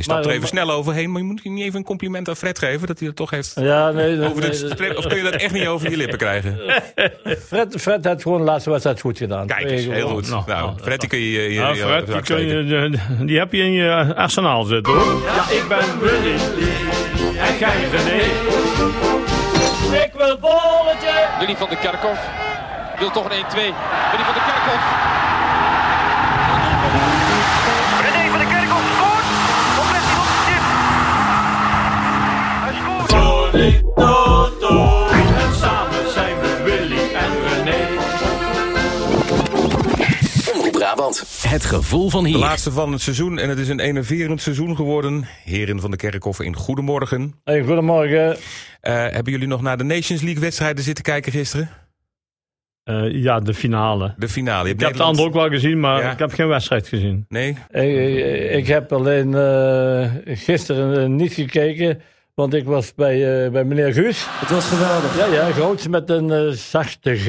Je stapt Maar, er eh, even snel overheen, maar je moet niet even een compliment aan Fred geven dat hij dat toch heeft. Ja, nee, de of kun je dat echt niet over je lippen krijgen? Fred, Fred had gewoon de laatste wedstrijd goed gedaan. Kijk eens, heel goed. Nou, Nou, nou, Fred, die kun je je, Fred, die, kun je, die, heb je in je arsenaal zitten hoor. Ja, ik ben Willy. En jij René. Ik wil bolletje. Willy van der Kerkhoff wil toch een 1-2. Willy van der Kerkhoff. Het gevoel van De hier. laatste van het seizoen en het is een enerverend seizoen geworden. Heren van de Kerkhoffen in Goedemorgen. Hey, goedemorgen. Eh, hebben jullie nog naar de Nations League wedstrijden zitten kijken gisteren? Eh, ja, de finale. De finale. Je hebt Ik heb de andere ook wel gezien, maar Ja. ik heb geen wedstrijd gezien. Nee? Ik, ik, ik heb alleen eh, gisteren niet gekeken, want ik was bij, eh, bij meneer Guus. Het was geweldig. Ja, ja, groots met een eh, zachte G.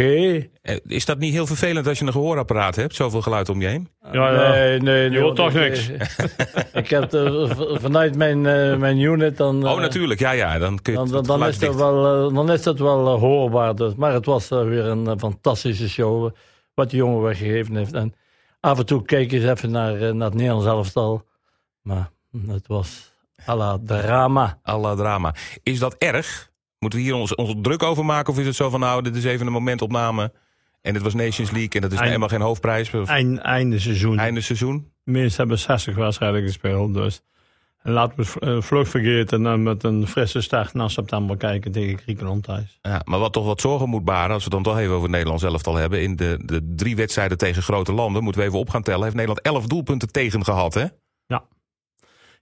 Eh, Is dat niet heel vervelend als je een gehoorapparaat hebt? Zoveel geluid om je heen? Ja, ja. Nee, nee, nee. Je hoort toch ik, niks. ik heb v- vanuit mijn, eh, mijn unit dan... Oh, natuurlijk. Ja, ja. Dan, kun je Dan, dan, is dat wel, dan is dat wel hoorbaar. Dus. Maar het was weer een fantastische show. wat die jongen weggegeven heeft. En af en toe keek eens even naar, naar het Nederlands elftal. Maar het was à la drama. Alla drama. Is dat erg? Moeten we hier ons, ons druk over maken? Of is het zo van, nou, dit is even een momentopname. En dit was Nations League en dat is Eind- helemaal geen hoofdprijs. Of Eind, einde seizoen. einde seizoen. Meesten hebben 60 wedstrijden gespeeld. Dus en laten we het eh, vlug vergeten en met een frisse start na september kijken tegen Griekenland thuis. Ja, maar wat toch wat zorgen moet baren, als we het dan toch even over het Nederlands elftal hebben. In de, de drie wedstrijden tegen grote landen, moeten we even op gaan tellen. Heeft Nederland elf doelpunten tegen gehad, hè? Ja,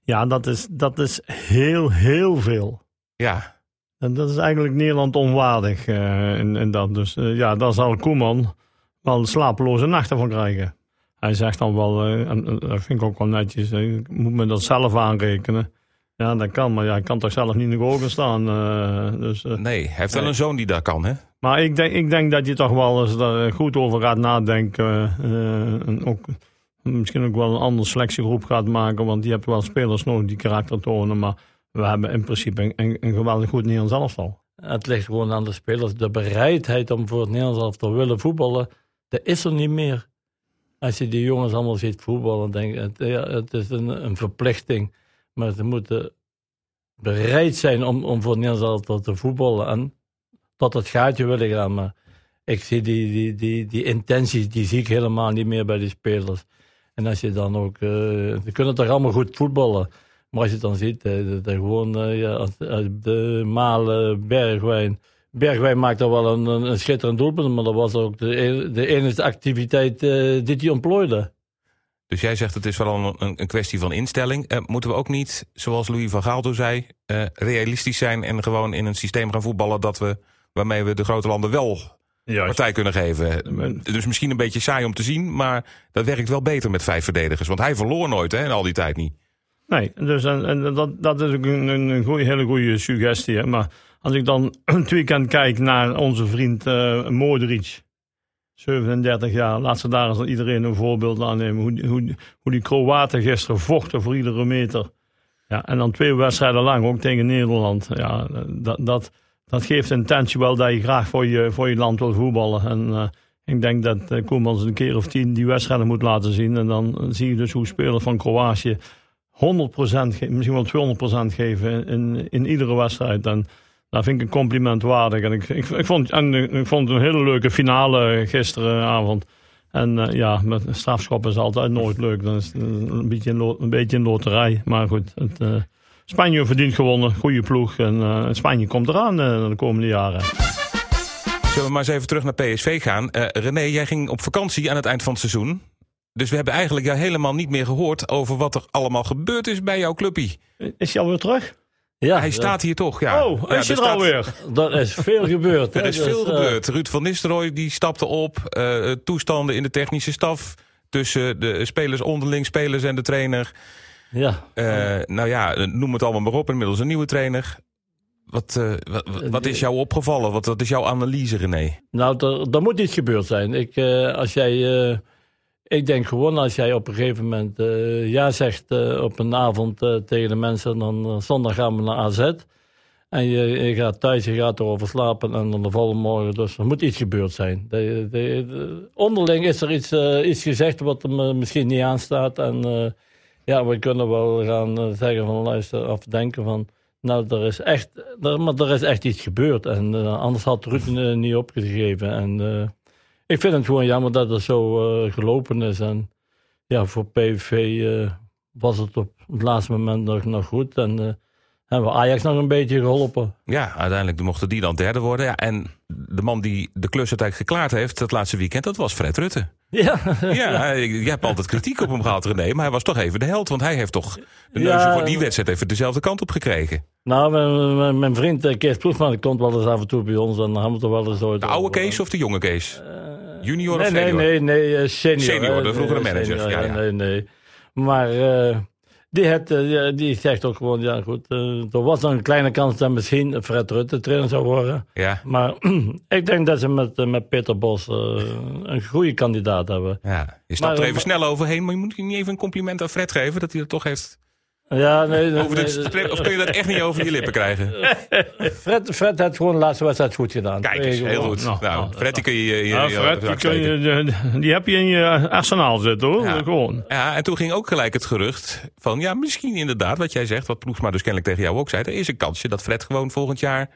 dat is, dat is heel, heel veel. Ja, En dat is eigenlijk Nederland onwaardig. eh in, in dat. Dus eh, ja, daar zal Koeman wel slapeloze nachten van krijgen. Hij zegt dan wel, eh, en, dat vind ik ook wel netjes, ik moet me dat zelf aanrekenen. Ja, dat kan, maar ja, ik kan toch zelf niet in de ogen staan. dus, nee. Hij heeft wel Nee. een zoon die dat kan, hè? Maar ik denk, ik denk dat je toch wel eens daar goed over gaat nadenken. en ook, misschien ook wel een andere selectiegroep gaat maken. Want je hebt wel spelers nodig die karakter tonen. Maar we hebben in principe een, een, geweldig goed Nederlands elftal. Het ligt gewoon aan de spelers. De bereidheid om voor het Nederlands elftal te willen voetballen, dat is er niet meer. Als je die jongens allemaal ziet voetballen, denk je, het, ja, het is een, een verplichting. Maar ze moeten bereid zijn om, om voor het Nederlands elftal te voetballen. En tot het gaatje willen gaan. Maar ik zie die, die, die, die intenties, die zie ik helemaal niet meer bij die spelers. En als je dan ook, eh, ze kunnen toch allemaal goed voetballen. Maar als je het dan ziet, dat gewoon eh, de Malen, Bergwijn. Bergwijn maakt er wel een, een, schitterend doelpunt, maar dat was ook de, e- de enige activiteit eh, die hij ontplooide. Dus jij zegt het is vooral een, een kwestie van instelling. Eh, moeten we ook niet, zoals Louis van Gaal toen zei, realistisch zijn en gewoon in een systeem gaan voetballen dat we, waarmee we de grote landen wel partij kunnen geven? Dus misschien een beetje saai om te zien, maar dat werkt wel beter met vijf verdedigers. Want hij verloor nooit hè, al die tijd niet. Nee, dus en, en dat, dat is ook een, een, een goeie, hele goede suggestie. Hè. Maar als ik dan het weekend kijk naar onze vriend eh Modric. 37 jaar, laat ze daar eens iedereen een voorbeeld aan nemen. Hoe, hoe, hoe die Kroaten gisteren vochten voor iedere meter. Ja, en dan twee wedstrijden lang, ook tegen Nederland. Ja, dat, dat, dat geeft intentie wel dat je graag voor je, voor je land wil voetballen. En eh, ik denk dat uh, Koemans een keer of tien die wedstrijden moet laten zien. En dan zie je dus hoe spelers van Kroatië 100%, ge- misschien wel 200% geven in, in iedere wedstrijd. En dat vind ik een compliment waardig. En ik, ik, ik, vond, en ik vond het een hele leuke finale gisteravond. En eh, ja, met strafschoppen is altijd nooit leuk. Dan is een beetje een, een, beetje een loterij. Maar goed, het, eh, Spanje verdient gewonnen. Goede ploeg. En eh, Spanje komt eraan eh, de komende jaren. Zullen we maar eens even terug naar PSV gaan? Eh, René, jij ging op vakantie aan het eind van het seizoen. Dus we hebben eigenlijk jou helemaal niet meer gehoord over wat er allemaal gebeurd is bij jouw clubie. Is hij alweer terug? Ja, Hij staat hier toch, ja. oh, ja, is hij er staat- alweer? Er is veel gebeurd. hè. Er is Dus, veel gebeurd. Ruud van Nistelrooy die stapte op. eh, toestanden in de technische staf. Tussen de spelers onderling, spelers en de trainer. Ja. Eh, nou ja, noem het allemaal maar op. Inmiddels een nieuwe trainer. Wat, eh, wat, wat is jou opgevallen? Wat, wat is jouw analyse, René? Nou, er, er moet iets gebeurd zijn. Ik, eh, als jij eh, ik denk gewoon als jij op een gegeven moment eh, ja zegt eh, op een avond eh, tegen de mensen, dan eh, zondag gaan we naar AZ. En je, je gaat thuis, je gaat erover slapen en dan de volgende morgen. Dus er moet iets gebeurd zijn. De, de- de- onderling is er iets, eh, iets gezegd wat er me misschien niet aanstaat. En eh, ja, we kunnen wel gaan eh, zeggen van luister, of denken van... Nou, er is echt, er, maar er is echt iets gebeurd. En eh, anders had Ruud eh, niet opgegeven. En ik vind het gewoon jammer dat het zo gelopen is. En ja, voor eh, was het op het laatste moment nog, nog goed. En hebben we Ajax nog een beetje geholpen. Ja, uiteindelijk mochten die dan derde worden. Ja, en de man die de klus uiteindelijk geklaard heeft het laatste weekend, dat was Fred Rutte. Ja, Ja, je hebt altijd kritiek op hem gehad, René. Maar hij was toch even de held. Want hij heeft toch de neus Ja, voor die wedstrijd even dezelfde kant op gekregen. nou, mijn, mijn, mijn vriend eh, Kees Ploegman die komt wel eens af en toe bij ons. En dan hebben we er wel eens ooit De oude over. Kees of de jonge Kees? Junior Nee, of nee, senior? nee, nee, eh, senior. Senior, de vroegere Nee, manager, senior, ja. Nee, nee. Maar eh, die, het, eh, die zegt ook gewoon, ja goed, eh, er was nog een kleine kans dat misschien Fred Rutte trainer zou worden. Ja, Maar ik denk dat ze met, eh, met Peter Bos een goede kandidaat hebben. ja. Je stapt Maar, er even snel overheen. Maar je moet niet even een compliment aan Fred geven. Dat hij dat toch heeft... Ja, nee, nee, Over de nee, streep- of kun je dat echt niet over je lippen krijgen? Fred, Fred heeft gewoon de laatste wedstrijd goed gedaan. Kijk eens, heel goed. Nou, Nou, nou, Fred, die kun je... je, Fred, die, kun je, heb je in je arsenaal zitten hoor. Ja. Gewoon. Ja, en toen ging ook gelijk het gerucht van... ja, misschien inderdaad, wat jij zegt... wat Ploegsma dus kennelijk tegen jou ook zei... er is een kansje dat Fred gewoon volgend jaar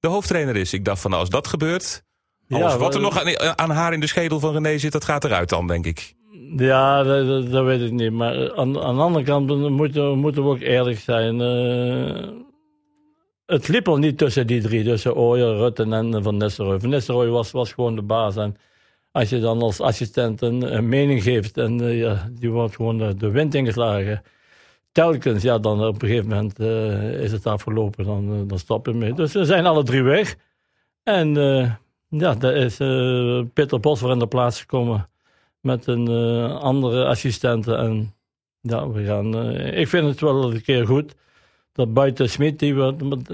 de hoofdtrainer is. Ik dacht van, nou, als dat gebeurt... Alles Ja, wat er nog aan, aan haar in de schedel van René zit... dat gaat eruit dan, denk ik. Ja, dat, weet ik niet. Maar aan, de andere kant moeten, moeten we ook eerlijk zijn. eh, het liep al niet tussen die drie, tussen Ooyer, Rutte en Van Nistelrooy. Van Nistelrooy was, was gewoon de baas. En als je dan als assistent een, mening geeft en eh, ja, die wordt gewoon de, wind ingeslagen. Telkens, ja, dan op een gegeven moment eh, is het afgelopen. Dan, eh, dan stop je mee. Dus we zijn alle drie weg. En ja, daar is Peter Bos voor in de plaats gekomen met een eh, andere assistente. En ja, we gaan. eh, ik vind het wel een keer goed dat buiten Smit, die,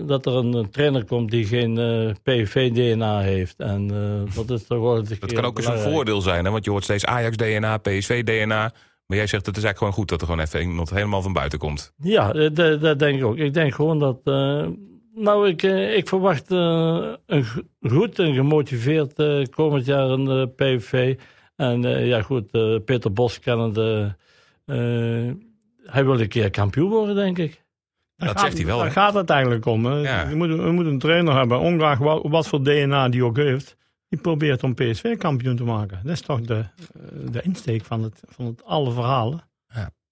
dat er een, trainer komt die geen eh PV-DNA heeft. En eh, dat is toch wel Dat kan ook eens een voordeel zijn, hè? want je hoort steeds Ajax-DNA, PSV-DNA... maar jij zegt het is eigenlijk gewoon goed dat er gewoon even iemand helemaal van buiten komt. Ja, dat, dat denk ik ook. Ik denk gewoon dat. nou, ik, ik verwacht een go- goed en gemotiveerd komend jaar een eh, PV. En eh, ja, goed, eh, Peter Bos kennende. eh hij wil een keer kampioen worden, denk ik. Dat gaat- zegt hij wel, Daar gaat het eigenlijk om. Hè. Ja. Je moet, we moeten een trainer hebben, ongeacht wat, wat voor DNA die ook heeft. Die probeert om PSV kampioen te maken. Dat is toch de, de insteek van het, van het alle verhalen.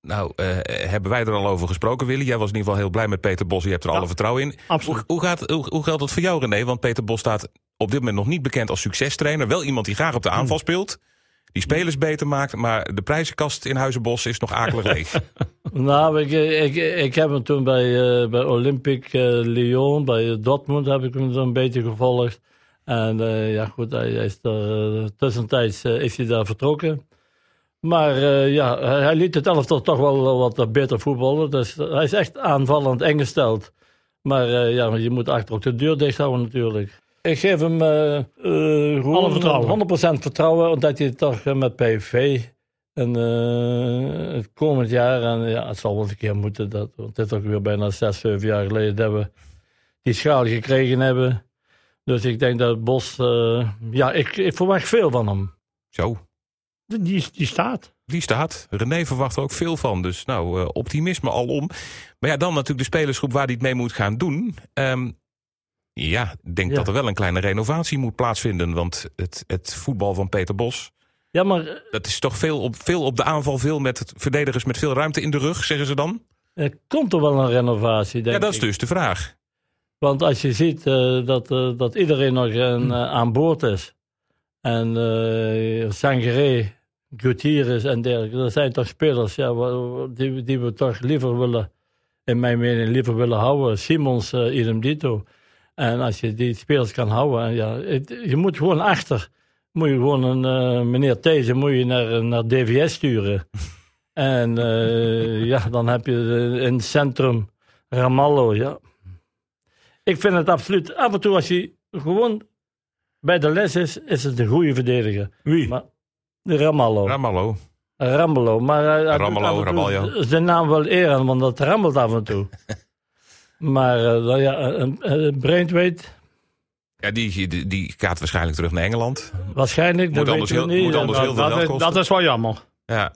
Nou, eh, hebben wij er al over gesproken, Willy? Jij was in ieder geval heel blij met Peter Bos. Je hebt er Ja. alle vertrouwen in. Hoe, Absoluut. hoe, gaat, hoe, hoe geldt dat voor jou, René? Want Peter Bos staat op dit moment nog niet bekend als succestrainer. Wel iemand die graag op de Hmm. aanval speelt. Die spelers beter maakt. Maar de prijzenkast in Huizenbos is nog akelig leeg. Nou, ik, ik, ik heb hem toen bij, eh, bij Olympique eh, Lyon, bij Dortmund, heb ik hem zo'n beetje gevolgd. En eh, ja, goed, hij, is er, eh, tussentijds eh, is hij daar vertrokken. Maar eh, ja, hij, liet het elftal toch wel wat beter voetballen. Dus hij is echt aanvallend ingesteld. Maar eh, ja, je moet achter ook de deur dicht houden natuurlijk. Ik geef hem eh eh, Alle vertrouwen. 100% vertrouwen, omdat hij toch eh, met PV en eh, het komend jaar, en ja, het zal wel eens een keer moeten, dat, want dit is ook weer bijna 6, 7 jaar geleden dat we die schaal gekregen hebben. Dus ik denk dat Bos, eh, ja, ik, ik verwacht veel van hem. Zo, Die, die staat. die staat. René verwacht er ook veel van. Dus nou, eh, optimisme alom. Maar ja, dan natuurlijk de spelersgroep waar hij het mee moet gaan doen. Ehm, ja, ik denk Ja. dat er wel een kleine renovatie moet plaatsvinden. Want het, het voetbal van Peter Bos... Ja, maar eh, Dat is toch veel op, veel op de aanval, veel met het- verdedigers met veel ruimte in de rug, zeggen ze dan? er komt er wel een renovatie, denk ja, dat is ik. dus de vraag. Want als je ziet eh, dat, eh, dat iedereen nog een, eh, aan boord is. En eh Sangaré, Gutierrez en dergelijke. Dat zijn toch spelers ja, die, die we toch liever willen, in mijn mening, liever willen houden. Simons, idem dito. En als je die spelers kan houden, ja, het- je moet gewoon achter. Moet je gewoon een eh, meneer These moet je naar, naar DVS sturen. en eh, ja, dan heb je eh, in het centrum Ramallo, ja. Ik vind het absoluut. Af en toe als hij gewoon bij de les is, is het een goede verdediger. Wie? Maar de Ramallo. Ramallo. Rammelo. Maar toe Ramaljo. Zijn naam wel eer aan, want dat rammelt af en toe. maar eh, dan ja, Braithwaite, Ja, die, die, die gaat waarschijnlijk terug naar Engeland. waarschijnlijk. Moet dat anders heel- niet. moet anders heel veel dat, geld is, kosten. dat is wel jammer. Ja,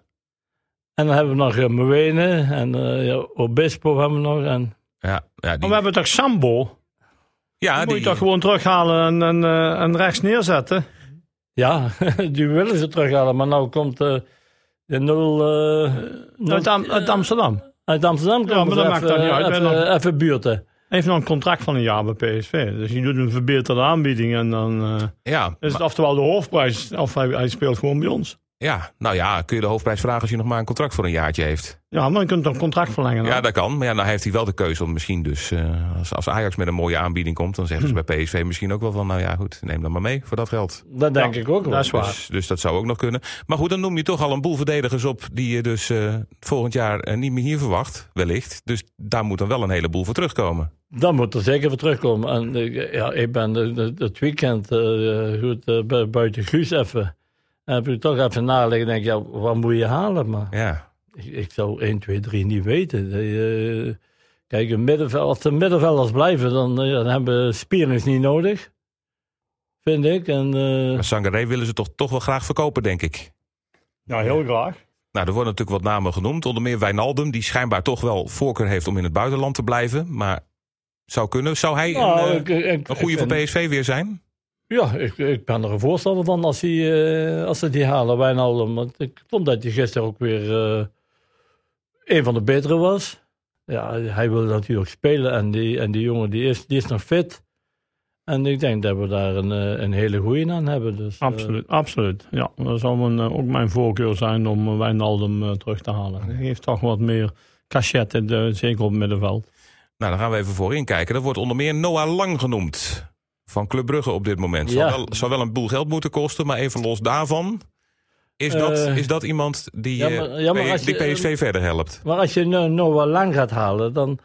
En dan hebben we nog uh, Mwene en eh, ja, Obispo hebben we nog. En, ja, ja, Maar die, we hebben toch Sambo? ja, Die moet je toch gewoon terughalen en, en, eh, en rechts neerzetten? ja, die willen ze terughalen. Maar nou komt eh, de nul... eh, nul- Uit, Am- uit Amsterdam. Uit Amsterdam. Ja, komen maar ze dat maakt dat niet uit. Even, buurten. Hij heeft nog een contract van een jaar bij PSV. Dus je doet een verbeterde aanbieding en dan eh, ja, is het maar- oftewel de hoofdprijs. Of hij, hij speelt gewoon bij ons. Ja, nou ja, kun je de hoofdprijs vragen als je nog maar een contract voor een jaartje heeft. Ja, maar je kunt toch een contract verlengen. dan? Ja, dat kan. Maar ja, nou heeft hij wel de keuze om misschien dus... eh, als, als Ajax met een mooie aanbieding komt... dan zeggen ze Hm. bij PSV misschien ook wel van... nou ja, goed, neem dan maar mee voor dat geld. Dat denk Ja, ik ook wel. dat is waar. Dus, dus dat zou ook nog kunnen. Maar goed, dan noem je toch al een boel verdedigers op... die je dus eh, volgend jaar eh, niet meer hier verwacht, wellicht. Dus daar moet dan wel een heleboel voor terugkomen. Dan moet er zeker voor terugkomen. En ja, ik ben het weekend eh, goed, bu- buiten Guus even. En heb ik toch even naleggen. denk ja, wat moet je halen? Maar Ja, ik, ik zou 1, 2, 3 niet weten. Eh, kijk, een middenveld, als de middenvelders blijven, dan, eh, dan hebben Spierings niet nodig. Vind ik. En, eh, maar Sangaré willen ze toch, toch wel graag verkopen, denk ik. Ja, heel graag. Nou, er worden natuurlijk wat namen genoemd. Onder meer Wijnaldum, die schijnbaar toch wel voorkeur heeft om in het buitenland te blijven. Maar zou kunnen. Zou hij nou, een, eh, ik- ik- een ik goede voor PSV weer zijn? Ja, ik, ik ben er een voorstander van als, die, eh, als ze die halen, Wijnaldum. Want ik vond dat hij gisteren ook weer eh, een van de betere was. Ja, hij wil natuurlijk spelen en die, en die jongen die is, die is nog fit. En ik denk dat we daar een, eh, een hele goeie aan hebben. Dus, Absoluut, absoluut. Ja, dat zou mijn, ook mijn voorkeur zijn om Wijnaldum terug te halen. Hij heeft toch wat meer cachet, in de- zeker op het middenveld. Nou, dan gaan we even voorin kijken. Er wordt onder meer Noah Lang genoemd. Van Club Brugge op dit moment. Zal, Ja. wel, zal wel een boel geld moeten kosten, maar even los daarvan. Is, dat, Eh, is dat iemand die, ja, eh, maar- ja, maar P- als die je- PSV verder helpt? Maar als je no- Noah Lang gaat halen, dan,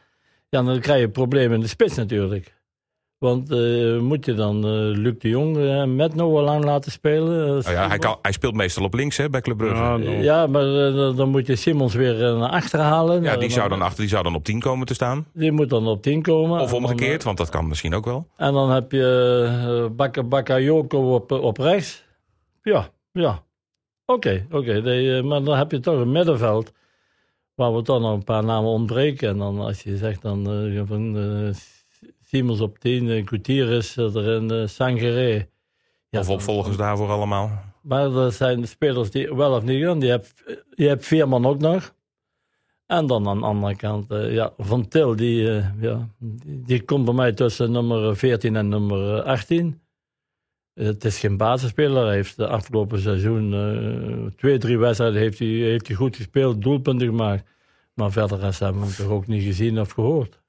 ja, dan krijg je problemen in de spits natuurlijk. Want eh, moet je dan eh, Luc de Jong eh, met Noah Lang laten spelen? Nou ja, hij, kan, hij speelt meestal op links hè, bij Club Brugge. Ja, Ja, Ja, maar dan- dan moet je Simons weer naar achter halen. Nou, die, zou dan achter, die zou dan op 10 komen te staan. Die moet dan op 10 komen. Of dan, omgekeerd, want dat kan misschien ook wel. En dan heb je uh, Bakayoko op, op rechts. Ja, ja. Oké, oké. Maar dan heb je toch een middenveld waar we toch nog een paar namen ontbreken. En dan als je zegt dan van Simons op 10, uh, Gutierrez erin, uh, Sangaré. Ja, of dan- opvolgers daarvoor allemaal. Maar dat zijn de spelers die wel of niet gaan. Die hebt, je hebt Veerman ook nog. En dan aan de andere kant, eh, ja, Van Til, die, eh, ja, die, die komt bij mij tussen nummer 14 en nummer 18. Eh, Het is geen basisspeler. Hij heeft de afgelopen seizoen twee, drie wedstrijden heeft hij, heeft hij goed gespeeld, doelpunten gemaakt. Maar verder hebben we hem toch ook niet gezien of gehoord.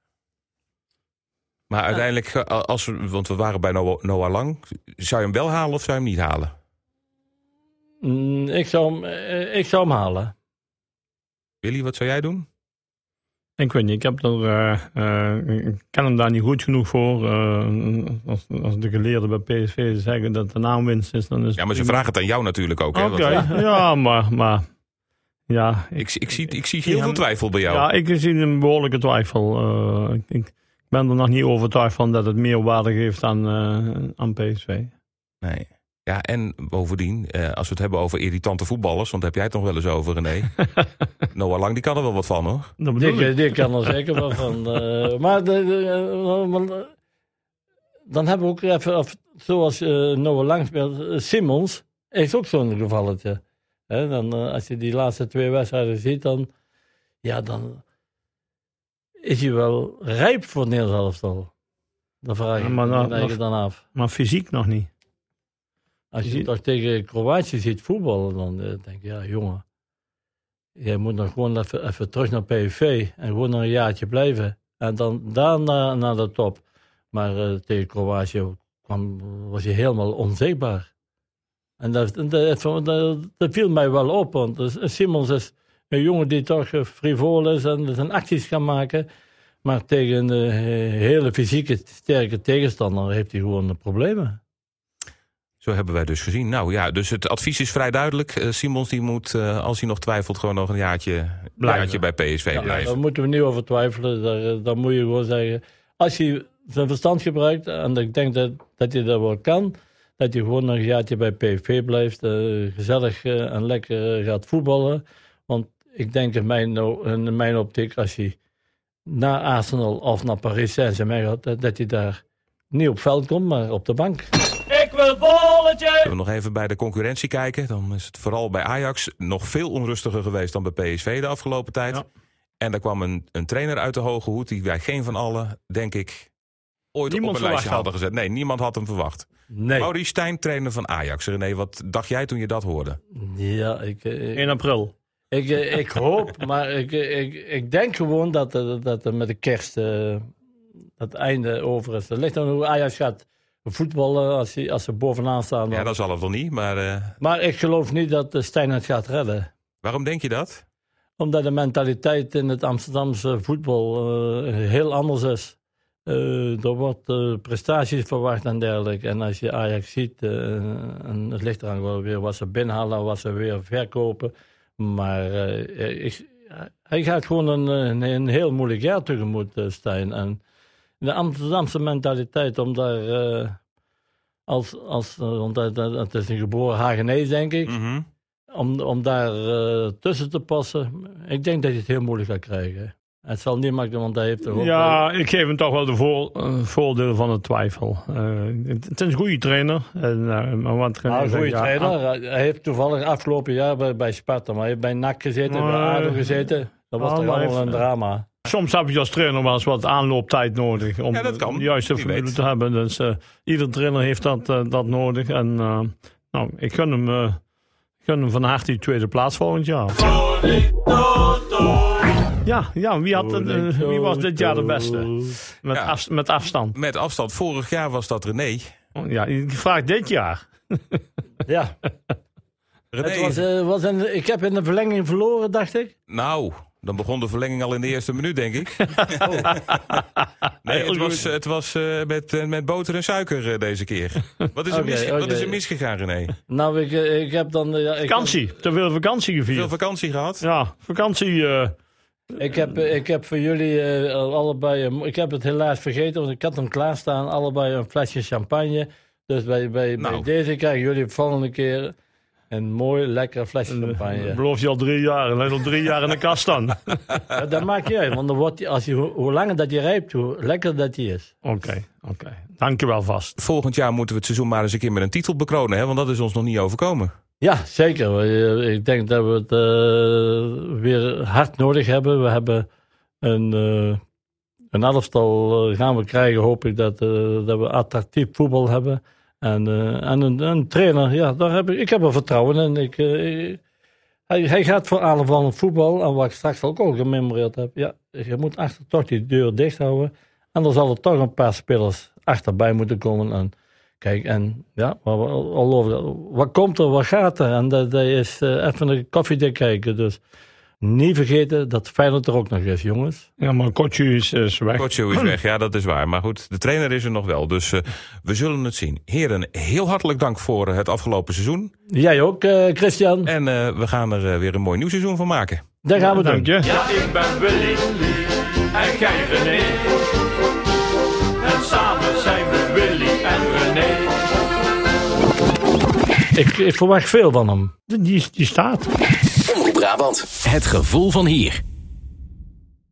Maar uiteindelijk, eh, als we, want we waren bij Noah, Lang. Zou je hem wel halen of zou je hem niet halen? Mm, ik, zou hem, eh, ik zou hem halen. Willy, wat zou jij doen? Ik weet niet, ik, heb er, eh, eh, ik ken hem daar niet goed genoeg voor. Eh, als, als de geleerden bij PSV zeggen dat de naamwinst is, dan is Ja, maar ze vragen het aan jou natuurlijk ook. hè, Oké, ja, maar, maar ja, ik, Ik, ik, zie, ik zie heel veel twijfel bij jou. ja, ik zie een behoorlijke twijfel. Eh, ik, ik ben er nog niet overtuigd van dat het meer waarde geeft aan, eh, aan PSV. Nee. Ja, en bovendien, eh, als we het hebben over irritante voetballers, want daar heb jij het nog wel eens over, René. Noah Lang, die kan er wel wat van, hoor. Dat bedoel Die, kan er zeker wel van. eh, maar de, de, maar, dan hebben we ook even, of, zoals eh, Noah Lang speelt, Simmons heeft ook zo'n gevalletje. Hè, dan, als je die laatste twee wedstrijden ziet, dan, ja, dan is hij wel rijp voor het Nederlands elftal. Dan vraag Ja, ik maar me dan- af. Maar fysiek nog niet. Als je toch tegen Kroatië ziet voetballen, dan eh, denk ik, ja jongen, jij moet dan gewoon even, even terug naar PSV en gewoon nog een jaartje blijven. En dan daarna naar de top. Maar eh, tegen Kroatië kwam, was hij helemaal onzichtbaar. En dat, dat, dat, dat- dat viel mij wel op, want dus Simons is een jongen die toch eh, frivol is en zijn acties kan maken. Maar tegen een eh, hele fysieke, sterke tegenstander heeft hij gewoon problemen. Zo hebben wij dus gezien. Nou ja, dus het advies is vrij duidelijk. Eh, Simons die moet, als hij nog twijfelt, gewoon nog een jaartje, jaartje bij PSV Daar blijven. moeten we niet over twijfelen. Daar, daar moet je gewoon zeggen. Als je zijn verstand gebruikt, en ik denk dat, dat je dat wel kan, dat je gewoon nog een jaartje bij PSV blijft. gezellig en lekker gaat voetballen. Want ik denk in mijn, in mijn optiek, als je naar Arsenal of naar Paris Saint-Germain gaat, dat, dat je daar niet op veld komt, maar op de bank. Ik wil bolletje. Zullen we nog even bij de concurrentie kijken? Dan is het vooral bij Ajax nog veel onrustiger geweest dan bij PSV de afgelopen tijd. Ja. En daar kwam een, een trainer uit de hoge hoed die wij geen van allen, denk ik, ooit Niemand op een lijstje hadden gezet. Nee, niemand had hem verwacht. Nee. Maurice Stijn, trainer van Ajax. René, wat dacht jij toen je dat hoorde? Ja, ik, eh, 1 april. Ik, eh, ik hoop, maar ik, eh, ik, ik denk gewoon dat, er- dat er met de kerst eh, het einde over is. Het ligt aan hoe Ajax gaat voetballen als, ze- als ze bovenaan staan. Ja, dat zal het wel niet, maar eh, Maar ik geloof niet dat de Stijn het gaat redden. waarom denk je dat? Omdat de mentaliteit in het Amsterdamse voetbal eh, heel anders is. Eh, er wordt eh, prestaties verwacht en dergelijke. En als je Ajax ziet, eh, en het ligt eraan wel weer wat ze binnenhalen en wat ze weer verkopen. Maar eh, ik, hij gaat gewoon een, een, een heel moeilijk jaar tegemoet, eh, Stijn. En de Amsterdamse mentaliteit om daar eh, als, als eh, want het is een geboren Hagenees, denk ik Mhm. om, om daar eh, tussen te passen. Ik denk dat je het heel moeilijk gaat krijgen. Het zal niet makkelijk, want hij heeft toch ook... Ja, ik geef hem toch wel de voor, eh, voordeel van de twijfel. Eh, het, het is een goede trainer. En, eh, maar wat Nou, een goede ja, trainer. Hij- Hij heeft toevallig afgelopen jaar bij, bij Sparta, maar hij heeft bij NAC gezeten, bij. ADO gezeten. Dat was Ah, toch allemaal een drama. Soms heb je als trainer wel eens wat aanlooptijd nodig om Ja, dat kan. de juiste formule te hebben. Dus eh ieder trainer heeft dat, dat nodig. En eh, nou, ik gun hem, eh, gun hem van harte die tweede plaats volgend jaar. Ja, ja wie, had eh, wie was dit jaar de beste? Met, Ja. af- met afstand. Met afstand, vorig jaar was dat René. Ja, ik vraag dit jaar. Ja, René, het was, eh, was een, ik heb in de verlenging verloren, dacht ik. nou, dan begon de verlenging al in de eerste minuut, denk ik. nee, het was, het was eh, met, met boter en suiker deze keer. Wat is, er mis, wat is er misgegaan, René? Nou, ik, ik heb dan... ja, ik, Vakantie, te veel vakantie Veel gevierd. vakantie gehad? Ja, vakantie. Ik heb, eh, ik heb voor jullie eh, allebei... een- ik heb het helaas vergeten, want ik had hem klaarstaan. Allebei een flesje champagne. Dus bij, bij, bij Nou. deze krijgen jullie de volgende keer een mooi, lekker flesje champagne. beloof je al drie jaar. En hij is al drie jaar in de kast staan. Oké, Ja, dat maakt niet uit, want dan wordt die, als je, hoe, langer dat je rijpt, hoe lekker dat die is. oké. Dankjewel vast. Volgend jaar moeten we het seizoen maar eens een keer met een titel bekronen, hè? want dat is ons nog niet overkomen. Ja, zeker. Eh, Ik denk dat we het eh, weer hard nodig hebben. We hebben een, eh een elftal gaan we krijgen, hoop ik, dat, dat we attractief voetbal hebben. En, en een, trainer, ja, daar heb ik, ik heb er vertrouwen in. Ik, hij, hij gaat voor aanvallen voetbal. En wat ik straks ook al gememoreerd heb. Ja, je moet achter toch die deur dicht houden. En dan zal er toch een paar spelers achterbij moeten komen. En kijk, en ja, waar we al over, wat komt er, wat gaat er? En dat, dat is eh, even een koffiedik kijken. Dus niet vergeten dat Feyenoord er ook nog is, jongens. Ja, maar Kotje is, is weg. Coach is weg, ja, dat is waar. Maar goed, de trainer is er nog wel. Dus eh, we zullen het zien. Heren, heel hartelijk dank voor eh, het afgelopen seizoen. Jij ook, eh, Christian. En eh, we gaan er weer een mooi nieuw seizoen van maken. Dat gaan we doen. Dank je. Ja, ik ben Willy en jij René. Ik, ik verwacht veel van hem. Die, die staat. Omroep Brabant. Het gevoel van hier.